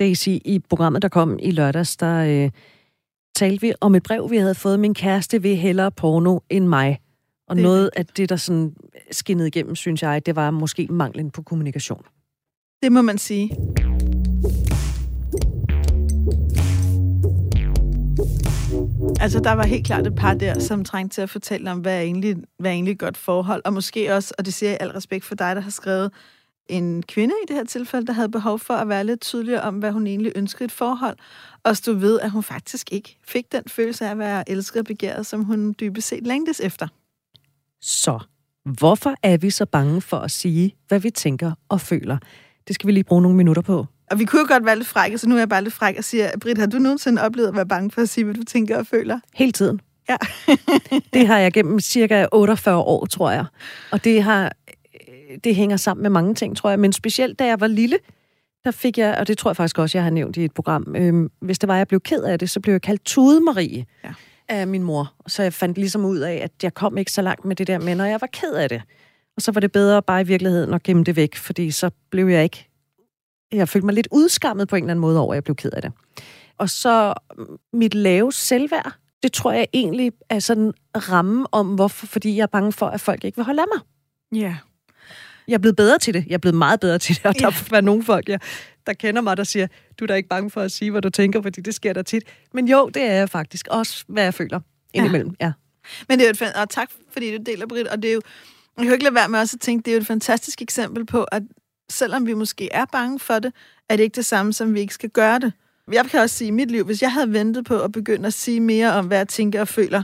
Daisy, i programmet, der kom i lørdags, der øh, talte vi om et brev, vi havde fået. Min kæreste vil hellere porno end mig. Og Det noget af det, der sådan skinnede igennem, synes jeg, det var måske manglen på kommunikation. Det må man sige. Altså, der var helt klart et par der, som trængte til at fortælle om, hvad er egentlig, hvad er egentlig et godt forhold. Og måske også, og det siger jeg i al respekt for dig, der har skrevet, en kvinde i det her tilfælde, der havde behov for at være lidt tydeligere om, hvad hun egentlig ønskede et forhold, og stå ved, at hun faktisk ikke fik den følelse af at være elsket og begæret, som hun dybest set længtes efter. Så hvorfor er vi så bange for at sige, hvad vi tænker og føler? Det skal vi lige bruge nogle minutter på. Og vi kunne jo godt være lidt frække, så nu er jeg bare lidt fræk og siger, Britt, har du nogensinde oplevet at være bange for at sige, hvad du tænker og føler? Hele tiden. Ja. det har jeg gennem cirka 48 år, tror jeg. Og det har det hænger sammen med mange ting, tror jeg. Men specielt da jeg var lille, der fik jeg, og det tror jeg faktisk også, jeg har nævnt i et program, øhm, hvis det var, jeg blev ked af det, så blev jeg kaldt Tude Marie ja. af min mor. Så jeg fandt ligesom ud af, at jeg kom ikke så langt med det der med, når jeg var ked af det. Og så var det bedre bare i virkeligheden at gemme det væk, fordi så blev jeg ikke... Jeg følte mig lidt udskammet på en eller anden måde over, at jeg blev ked af det. Og så mit lave selvværd, det tror jeg egentlig er sådan ramme om, hvorfor, fordi jeg er bange for, at folk ikke vil holde af mig. Ja. Jeg er blevet bedre til det. Jeg er blevet meget bedre til det. Og der er nogle folk, ja, der kender mig, der siger, du er da ikke bange for at sige, hvad du tænker, fordi det sker der tit. Men jo, det er jeg faktisk. Også, hvad jeg føler indimellem. Ja. ja. Men det er jo et og tak fordi du deler, Britt. Og det er jo, jeg kan ikke lade være med også at tænke, det er jo et fantastisk eksempel på, at selvom vi måske er bange for det, er det ikke det samme, som vi ikke skal gøre det. Jeg kan også sige i mit liv, hvis jeg havde ventet på at begynde at sige mere om, hvad jeg tænker og føler,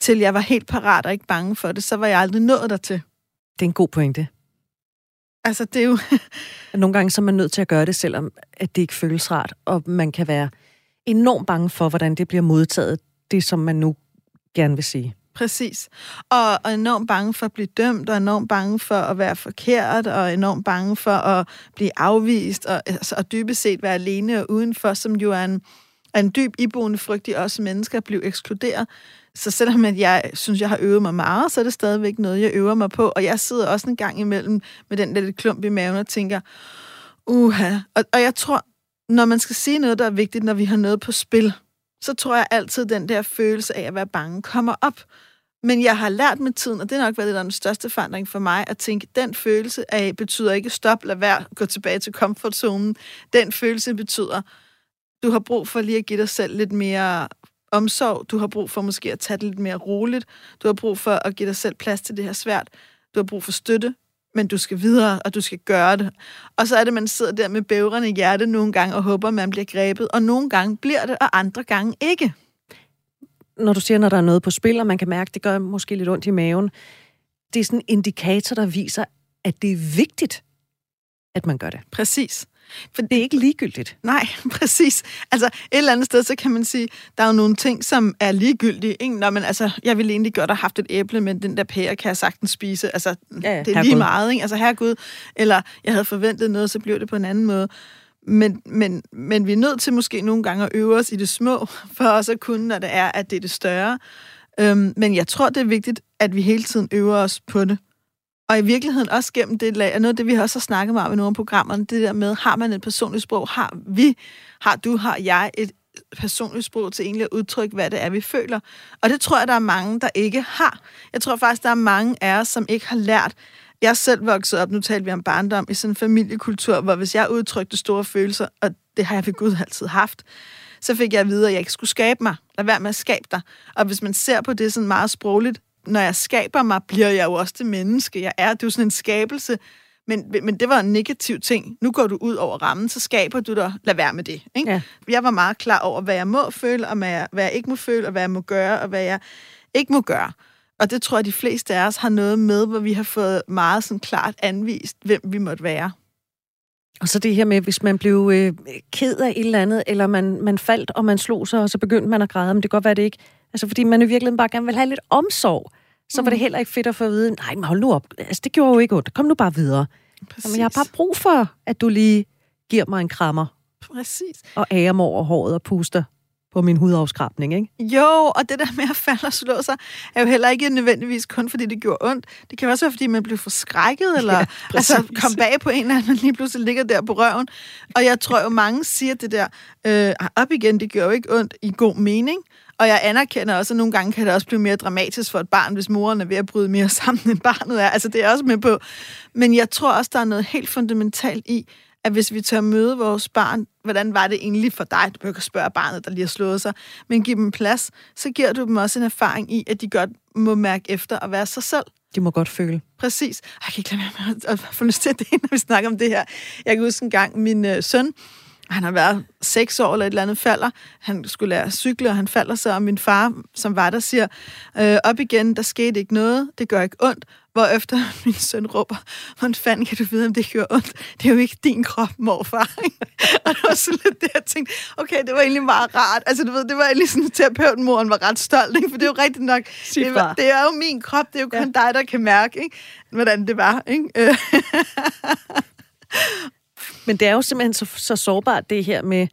til jeg var helt parat og ikke bange for det, så var jeg aldrig nået dertil. Det er en god pointe. Altså, det er jo... Nogle gange så er man nødt til at gøre det, selvom at det ikke føles rart, og man kan være enormt bange for, hvordan det bliver modtaget, det som man nu gerne vil sige. Præcis. Og, og enormt bange for at blive dømt, og enormt bange for at være forkert, og enormt bange for at blive afvist, og, altså, og dybest set være alene og udenfor, som jo er en, og en dyb iboende frygt i os mennesker at blive ekskluderet. Så selvom at jeg synes, jeg har øvet mig meget, så er det stadigvæk noget, jeg øver mig på. Og jeg sidder også en gang imellem med den der lidt klump i maven og tænker, uha. Og, og jeg tror, når man skal sige noget, der er vigtigt, når vi har noget på spil, så tror jeg altid, den der følelse af at være bange kommer op. Men jeg har lært med tiden, og det er nok været det, der den største forandring for mig, at tænke, den følelse af betyder ikke stop, lad være, gå tilbage til komfortzonen. Den følelse betyder, du har brug for lige at give dig selv lidt mere omsorg. Du har brug for måske at tage det lidt mere roligt. Du har brug for at give dig selv plads til det her svært. Du har brug for støtte, men du skal videre, og du skal gøre det. Og så er det, man sidder der med bævrende hjerte nogle gange og håber, man bliver grebet. Og nogle gange bliver det, og andre gange ikke. Når du siger, når der er noget på spil, og man kan mærke, det gør måske lidt ondt i maven, det er sådan en indikator, der viser, at det er vigtigt, at man gør det. Præcis. For det er ikke ligegyldigt. Nej, præcis. Altså, et eller andet sted, så kan man sige, der er jo nogle ting, som er ligegyldige. Ikke? Nå, men altså, jeg ville egentlig godt have haft et æble, men den der pære kan jeg sagtens spise. Altså, ja, det er lige meget, ikke? Altså, herregud. Eller, jeg havde forventet noget, så blev det på en anden måde. Men, men, men vi er nødt til måske nogle gange at øve os i det små, for også at kunne, når det er, at det er det større. Øhm, men jeg tror, det er vigtigt, at vi hele tiden øver os på det. Og i virkeligheden også gennem det lag, og noget af det, vi også har snakket meget om i nogle af programmerne, det der med, har man et personligt sprog? Har vi, har du, har jeg et personligt sprog til egentlig at udtrykke, hvad det er, vi føler? Og det tror jeg, der er mange, der ikke har. Jeg tror faktisk, der er mange af os, som ikke har lært. Jeg selv voksede op, nu talte vi om barndom, i sådan en familiekultur, hvor hvis jeg udtrykte store følelser, og det har jeg ved Gud altid haft, så fik jeg at vide, at jeg ikke skulle skabe mig. Lad være med at skabe dig. Og hvis man ser på det sådan meget sprogligt, når jeg skaber mig, bliver jeg jo også det menneske, jeg er. Det er jo sådan en skabelse. Men, men det var en negativ ting. Nu går du ud over rammen, så skaber du dig. Lad være med det. Ikke? Ja. Jeg var meget klar over, hvad jeg må føle, og hvad jeg, hvad jeg ikke må føle, og hvad jeg må gøre, og hvad jeg ikke må gøre. Og det tror jeg, de fleste af os har noget med, hvor vi har fået meget sådan klart anvist, hvem vi måtte være. Og så det her med, hvis man blev øh, ked af et eller andet, eller man, man faldt, og man slog sig, og så begyndte man at græde, men det kan godt være, det ikke Altså, fordi man i virkeligheden bare gerne vil have lidt omsorg. Så var det heller ikke fedt at få at vide, nej, men hold nu op. Altså, det gjorde jo ikke ondt. Kom nu bare videre. Jamen, jeg har bare brug for, at du lige giver mig en krammer. Præcis. Og ærer mig over håret og puster på min hudafskrabning, ikke? Jo, og det der med at falde og slå sig, er jo heller ikke nødvendigvis kun fordi det gjorde ondt. Det kan også være, fordi man blev forskrækket, eller ja, altså, kom bag på en, at man lige pludselig ligger der på røven. Og jeg tror jo, mange siger det der, øh, op igen, det gør jo ikke ondt i god mening. Og jeg anerkender også, at nogle gange kan det også blive mere dramatisk for et barn, hvis moren er ved at bryde mere sammen, end barnet er. Altså, det er jeg også med på. Men jeg tror også, der er noget helt fundamentalt i, at hvis vi tør møde vores barn, hvordan var det egentlig for dig? Du behøver ikke spørge barnet, der lige har slået sig, men giv dem plads, så giver du dem også en erfaring i, at de godt må mærke efter at være sig selv. De må godt føle. Præcis. Jeg kan ikke lade være med at få lyst til det, når vi snakker om det her. Jeg kan huske en gang, min øh, søn, han har været seks år eller et eller andet, falder. Han skulle lære at cykle, og han falder så, og min far, som var der, siger, øh, op igen, der skete ikke noget, det gør ikke ondt. Hvor efter min søn råber, hvordan fanden kan du vide, om det gør ondt? Det er jo ikke din krop, morfar. og det var så lidt det, jeg tænkte, okay, det var egentlig meget rart. Altså, du ved, det var egentlig sådan, terapeuten moren var ret stolt, ikke? for det er jo rigtigt nok. Det, var, det er jo min krop, det er jo kun ja. dig, der kan mærke, ikke? hvordan det var. Ikke? Men det er jo simpelthen så, så sårbart, det her med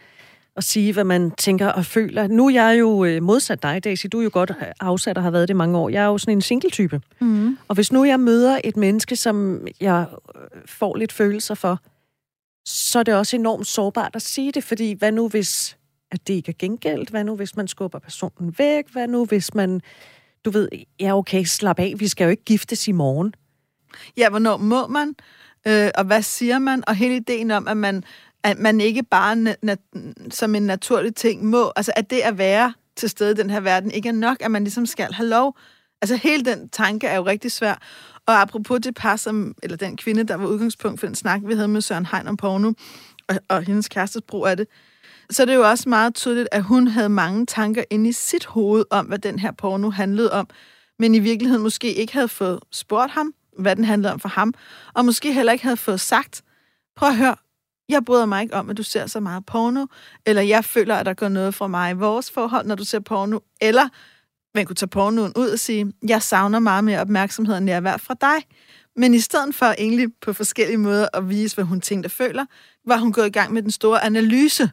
at sige, hvad man tænker og føler. Nu er jeg jo øh, modsat dig, Daisy. Du er jo godt afsat og har været det mange år. Jeg er jo sådan en single-type. Mm. Og hvis nu jeg møder et menneske, som jeg øh, får lidt følelser for, så er det også enormt sårbart at sige det, fordi hvad nu hvis at det ikke er gengældt? Hvad nu hvis man skubber personen væk? Hvad nu hvis man, du ved, ja okay, slap af, vi skal jo ikke giftes i morgen. Ja, hvornår må man? Øh, og hvad siger man, og hele ideen om, at man, at man ikke bare na- som en naturlig ting må, altså at det at være til stede i den her verden ikke er nok, at man ligesom skal have lov. Altså hele den tanke er jo rigtig svær. Og apropos det par, som, eller den kvinde, der var udgangspunkt for den snak, vi havde med Søren Hein om porno, og, og hendes kærestes brug af det, så det er jo også meget tydeligt, at hun havde mange tanker inde i sit hoved om, hvad den her porno handlede om, men i virkeligheden måske ikke havde fået spurgt ham, hvad den handlede om for ham, og måske heller ikke havde fået sagt, prøv at høre, jeg bryder mig ikke om, at du ser så meget porno, eller jeg føler, at der går noget fra mig i vores forhold, når du ser porno, eller man kunne tage pornoen ud og sige, jeg savner meget mere opmærksomhed og nærvær fra dig. Men i stedet for egentlig på forskellige måder at vise, hvad hun tænkte og føler, var hun gået i gang med den store analyse.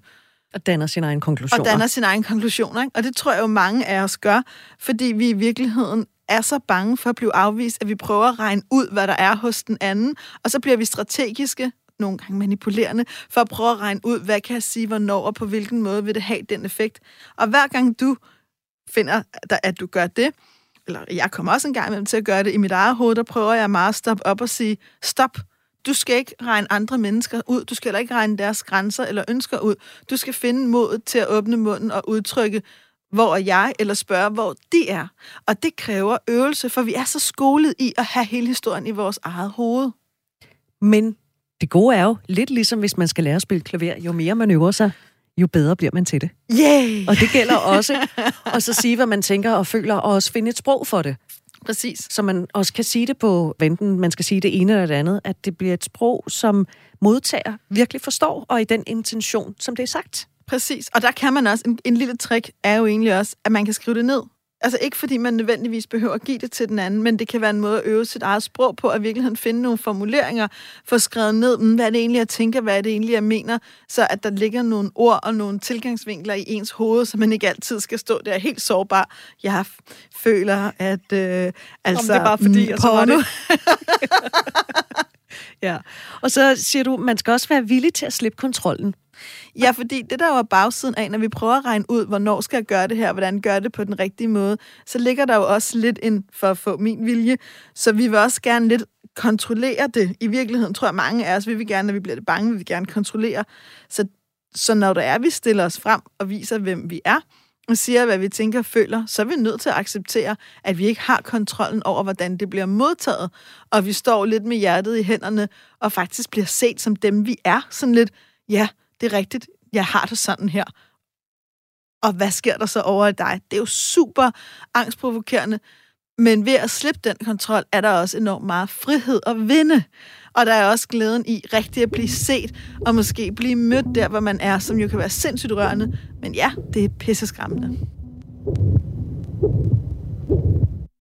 Og danner sin egen konklusion. Og danner sin egen konklusion, Ikke? Og det tror jeg jo mange af os gør, fordi vi i virkeligheden er så bange for at blive afvist, at vi prøver at regne ud, hvad der er hos den anden, og så bliver vi strategiske, nogle gange manipulerende, for at prøve at regne ud, hvad kan jeg sige, hvornår og på hvilken måde vil det have den effekt. Og hver gang du finder, at du gør det, eller jeg kommer også en gang imellem til at gøre det i mit eget hoved, der prøver jeg meget at stoppe op og sige, stop, du skal ikke regne andre mennesker ud. Du skal heller ikke regne deres grænser eller ønsker ud. Du skal finde modet til at åbne munden og udtrykke, hvor er jeg, eller spørge, hvor de er. Og det kræver øvelse, for vi er så skolet i at have hele historien i vores eget hoved. Men det gode er jo lidt ligesom, hvis man skal lære at spille klaver. Jo mere man øver sig, jo bedre bliver man til det. Yeah! Og det gælder også at så sige, hvad man tænker og føler, og også finde et sprog for det. Præcis. Så man også kan sige det på, enten man skal sige det ene eller det andet, at det bliver et sprog, som modtager virkelig forstår, og i den intention, som det er sagt. Præcis, og der kan man også, en, en lille trick er jo egentlig også, at man kan skrive det ned. Altså ikke fordi man nødvendigvis behøver at give det til den anden, men det kan være en måde at øve sit eget sprog på, at virkeligheden finde nogle formuleringer, få skrevet ned, mm, hvad er det egentlig, jeg tænker, hvad er det egentlig, jeg mener, så at der ligger nogle ord og nogle tilgangsvinkler i ens hoved, så man ikke altid skal stå der helt sårbar. Jeg føler, at øh, altså... Om det er bare fordi, og så var det... ja, og så siger du, man skal også være villig til at slippe kontrollen. Ja, fordi det der jo er bagsiden af, når vi prøver at regne ud, hvornår skal jeg gøre det her, hvordan gør det på den rigtige måde, så ligger der jo også lidt ind for at få min vilje. Så vi vil også gerne lidt kontrollere det. I virkeligheden tror jeg, mange af os vi vil gerne, når vi bliver det bange, vi vil gerne kontrollere. Så, så når der er, vi stiller os frem og viser, hvem vi er, og siger, hvad vi tænker og føler, så er vi nødt til at acceptere, at vi ikke har kontrollen over, hvordan det bliver modtaget. Og vi står lidt med hjertet i hænderne, og faktisk bliver set som dem, vi er. Sådan lidt, ja, det er rigtigt, jeg har det sådan her. Og hvad sker der så over i dig? Det er jo super angstprovokerende, men ved at slippe den kontrol, er der også enormt meget frihed at vinde. Og der er også glæden i rigtig at blive set, og måske blive mødt der, hvor man er, som jo kan være sindssygt rørende. Men ja, det er pisseskræmmende.